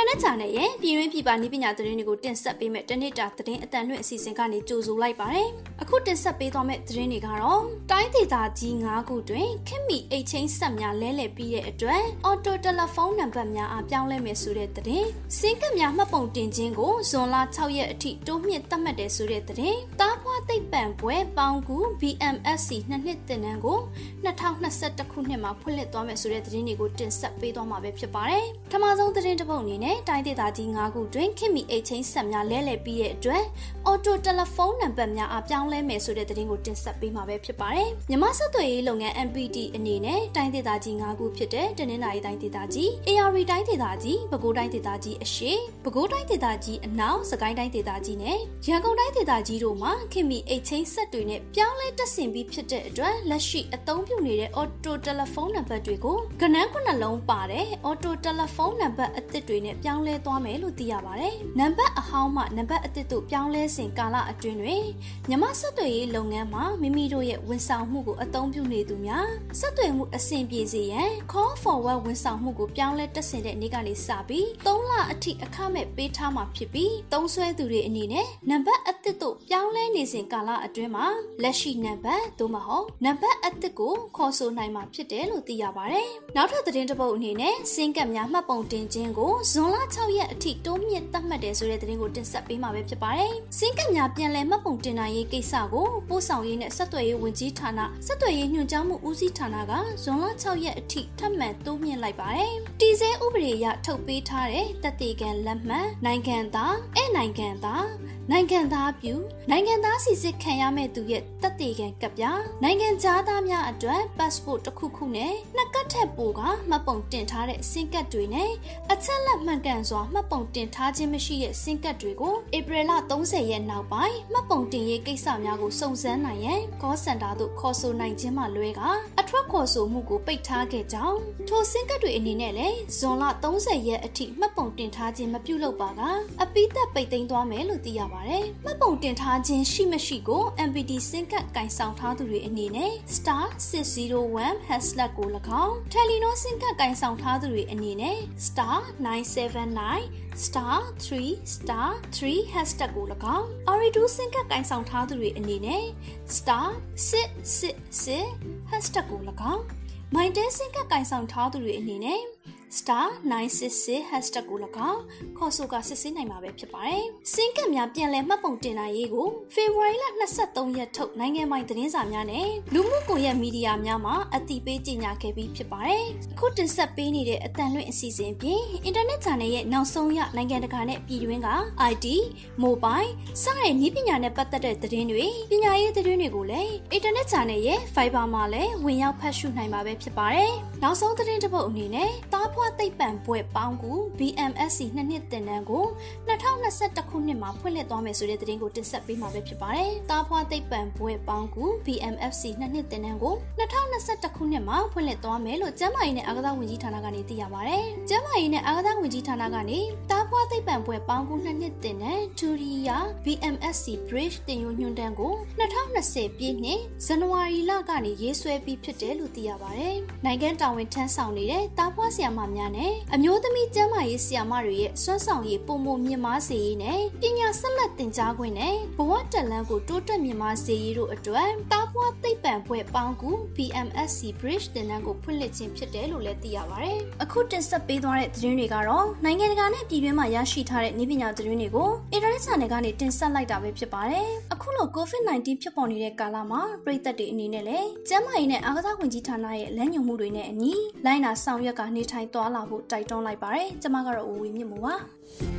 င်တာနက်ချန်နယ်ရဲ့ပြည်တွင်းပြည်ပနည်းပညာသတင်းတွေကိုတင်ဆက်ပေးမယ့်တနေ့တာသတင်းအတန်လွင့်အစီအစဉ်ကနေကြိုဆိုလိုက်ပါတယ်။အခုတင်ဆက်ပေးသွားမယ့်သတင်းတွေကတော့တိုင်းဒေသကြီး၅ခုတွင်ခင်မီအိတ်ချင်းဆက်များလဲလှယ်ပြီးတဲ့အတွက်အော်တိုတယ်လီဖုန်းနံပါတ်များအားပြောင်းလဲမယ်ဆိုတဲ့သတင်း။စင်ကပ်များမှတ်ပုံတင်ခြင်းကိုဇွန်လ6ရက်အထိတိုးမြင့်သတ်မှတ်တယ်ဆိုတဲ့သတင်း။တားဖွာ သိပ်ပံပွဲပေါင်းကူ BMSC နှစ်နှစ်တင်နန်းကို2021ခုနှစ်မှာဖွင့်လှစ်သွားမယ်ဆိုတဲ့သတင်းတွေကိုတင်ဆက်ပေးသွားမှာပဲဖြစ်ပါတယ်။ပထမဆုံးသတင်းတစ်ပုဒ်အနေနဲ့တိုင်းဒေသကြီး၅ခုတွင်ခင်မီအိတ်ချင်းဆက်များလဲလှယ်ပြီးတဲ့အတွက်အော်တိုတယ်လီဖုန်းနံပါတ်များအားပြောင်းလဲမယ်ဆိုတဲ့သတင်းကိုတင်ဆက်ပေးမှာပဲဖြစ်ပါတယ်။မြမဆက်သွယ်ရေးလုပ်ငန်း MPT အနေနဲ့တိုင်းဒေသကြီး၅ခုဖြစ်တဲ့တနင်္သာရီတိုင်းဒေသကြီး AR တိုင်းဒေသကြီးပဲခူးတိုင်းဒေသကြီးအရှေ့ပဲခူးတိုင်းဒေသကြီးအနောက်စကိုင်းတိုင်းဒေသကြီးနဲ့ရန်ကုန်တိုင်းဒေသကြီးတို့မှာခင်မီအိတ်ချင်းဆက်တွေနဲ့ပြောင်းလဲတက်ဆင်ပြီးဖြစ်တဲ့အတွက်လက်ရှိအသုံးပြုနေတဲ့ auto telephone နံပါတ်တွေကိုကဏ္ဍခုနှလုံးပါတဲ့ auto telephone နံပါတ်အသစ်တွေနဲ့ပြောင်းလဲသွားမယ်လို့သိရပါတယ်။နံပါတ်အဟောင်းမှနံပါတ်အသစ်တို့ပြောင်းလဲစဉ်ကာလအတွင်းတွင်မြမဆက်သွယ်ရေးလုပ်ငန်းမှာမိမိတို့ရဲ့ဝန်ဆောင်မှုကိုအသုံးပြုနေသူများဆက်သွယ်မှုအဆင်ပြေစေရန် call forward ဝန်ဆောင်မှုကိုပြောင်းလဲတက်ဆင်တဲ့နေ့ကနေစပြီး3လအထိအခမဲ့ပေးထားမှာဖြစ်ပြီးသုံးဆွဲသူတွေအနေနဲ့နံပါတ်အသစ်တို့ပြောင်းလဲနေစဉ်ကာလအတွင်းမှာလက်ရှိနံပါတ်သို့မဟုတ်နံပါတ်အသစ်ကိုခေါ်ဆိုနိုင်မှာဖြစ်တယ်လို့သိရပါတယ်။နောက်ထပ်သတင်းတစ်ပုဒ်အနေနဲ့စင်ကပ်များမှတ်ပုံတင်ခြင်းကိုဇွန်လ6ရက်အထိတိုးမြင့်သတ်မှတ်တယ်ဆိုတဲ့သတင်းကိုတင်ဆက်ပေးမှာပဲဖြစ်ပါတယ်။စင်ကပ်များပြန်လည်မှတ်ပုံတင်နိုင်ရေးကိစ္စကိုပို့ဆောင်ရေးနဲ့ဆက်သွယ်ရေးဝန်ကြီးဌာနဆက်သွယ်ရေးညွှန်ကြားမှုဦးစီးဌာနကဇွန်လ6ရက်အထိထပ်မံတိုးမြင့်လိုက်ပါတယ်။တီစဲဥပဒေအရထုတ်ပေးထားတဲ့တပ်တေကန်လက်မှတ်နိုင်ငံသားအဲနိုင်ငံသား နိုင်ငံသားပြုနိုင်ငံသားစီစစ်ခံရမဲ့သူရဲ့တက်တေခံကပ်ပြနိုင်ငံသားများအတွက် passport တစ်ခုခုနဲ့နှစ်ကတ်ထက်ပိုကမှတ်ပုံတင်ထားတဲ့စင်ကတ်တွေနဲ့အချက်လက်မှန်ကန်စွာမှတ်ပုံတင်ထားခြင်းမရှိတဲ့စင်ကတ်တွေကိုဧပြီလ30ရက်နောက်ပိုင်းမှတ်ပုံတင်ရေးကိစ္စများကိုစုံစမ်းနိုင်ရန် call center သို့ခေါ်ဆိုနိုင်ခြင်းမှလွဲကအထွက်ခေါ်ဆိုမှုကိုပိတ်ထားခဲ့ကြောင်းထိုစင်ကတ်တွေအနေနဲ့လည်းဇွန်လ30ရက်အထိမှတ်ပုံတင်ထားခြင်းမပြုလုပ်ပါကအပိသက်ပိတ်သိမ်းသွားမယ်လို့သိရပါတယ်။မှတ်ပုံတင်ထားခြင်းရှိမရှိကို MPD စင်ကတ်ကင်ဆောင်ထားသူတွေအနေနဲ့ star 601 hashtag ကို၎င်း Telenor စင်ကတ်ကင်ဆောင်ထားသူတွေအနေနဲ့ star 979 star 3 star 3 hashtag ကို၎င်း Oridu စင်ကတ်ကင်ဆောင်ထားသူတွေအနေနဲ့ star 666 hashtag ကို၎င်း My Day စင်ကတ်ကင်ဆောင်ထားသူတွေအနေနဲ့ star 966 hashtag ကို၎င်းခေါ်ဆိုကစစ်ဆေးနိုင်မှာပဲဖြစ်ပါတယ်။စင်ကတ်များပြန်လည်မှတ်ပုံတင်နိုင်ရေးကိုဖေဖော်ဝါရီလ23ရက်ထုတ်နိုင်ငံပိုင်သတင်းစာများနဲ့လူမှုကွန်ရက်မီဒီယာများမှာအသိပေးကြေညာခဲ့ပြီးဖြစ်ပါတယ်။အခုတင်ဆက်ပေးနေတဲ့အတန်လွင့်အစီအစဉ်ပြင်အင်တာနက် channel ရဲ့နောက်ဆုံးရနိုင်ငံတကာနဲ့ပြည်တွင်းက IT, Mobile စတဲ့နည်းပညာနဲ့ပတ်သက်တဲ့သတင်းတွေပညာရေးသတင်းတွေကိုလည်းအင်တာနက် channel ရဲ့ Fiber မှာလည်းဝင်ရောက်ဖတ်ရှုနိုင်မှာပဲဖြစ်ပါတယ်။နောက်ဆုံးသတင်းတစ်ပုဒ်အနေနဲ့တားဖွာသိပ္ပံဘွဲ့ပေါင်းကူ BMSC နှစ်နှစ်တင်တန်းကို2021ခုနှစ်မှာဖွင့်လှစ်သွားမယ်ဆိုတဲ့သတင်းကိုတင်ဆက်ပေးမှာပဲဖြစ်ပါတယ်။တားဖွာသိပ္ပံဘွဲ့ပေါင်းကူ BMFC နှစ်နှစ်တင်တန်းကို2021ခုနှစ်မှာဖွင့်လှစ်သွားမယ်လို့ကျန်းမာရေးနဲ့အာကစားဝန်ကြီးဌာနကနေသိရပါတယ်။ကျန်းမာရေးနဲ့အာကစားဝန်ကြီးဌာနကနေတား ဖွာသိပ္ပံဘွဲ့ပေါင်းကူနှစ်နှစ်တင်တန်းထူရီယာ BMSC Bridge တင်ယူညွှန်တန်းကို2020ပြည့်နှစ်ဇန်နဝါရီလကနေရေးဆွဲပြီးဖြစ်တယ်လို့သိရပါတယ်။နိုင်ငံတာဝန်ထမ်းဆောင်နေတဲ့တားဖွာဆရာမများနဲ့အမျိုးသမီးကျန်းမာရေးဆရာမတွေရဲ့စွမ်းဆောင်ရည်ပုံမမြင့်မားစေရေးနဲ့ပညာဆက်လက်သင်ကြားခွင့်နဲ့ဘဝတက်လန်းကိုတိုးတက်မြင့်မားစေရေးတို့အတွက်တားဖွာသိပ္ပံဘွဲ့ပေါင်းကူ BMSC Bridge တင်တန်းကိုဖွင့်လှစ်ခြင်းဖြစ်တယ်လို့လည်းသိရပါတယ်။အခုတင်ဆက်ပေးသွားတဲ့သတင်းတွေကတော့နိုင်ငံတကာနဲ့ပြည်တွင်းမှာရရှိထားတဲ့နည်းပညာသတင်းတွေကိုအင်တာနက် channel ကနေတင်ဆက်လိုက်တာပဲဖြစ်ပါတယ်။အခုလို COVID-19 ဖြစ်ပေါ်နေတဲ့ကာလမှာပြည်သက်တွေအနေနဲ့လည်းကျန်းမာရေးနဲ့အားကစားဝန်ကြီးဌာနရဲ့လမ်းညွှန်မှုတွေနဲ့အညီလိုင်းနာဆောင်ရွက်ကနေထိုင်သွားလာဖို့တိုက်တွန်းလိုက်ပါတယ်။ကျွန်မကတော့ဦးဝေမြင့်မို့ပါ။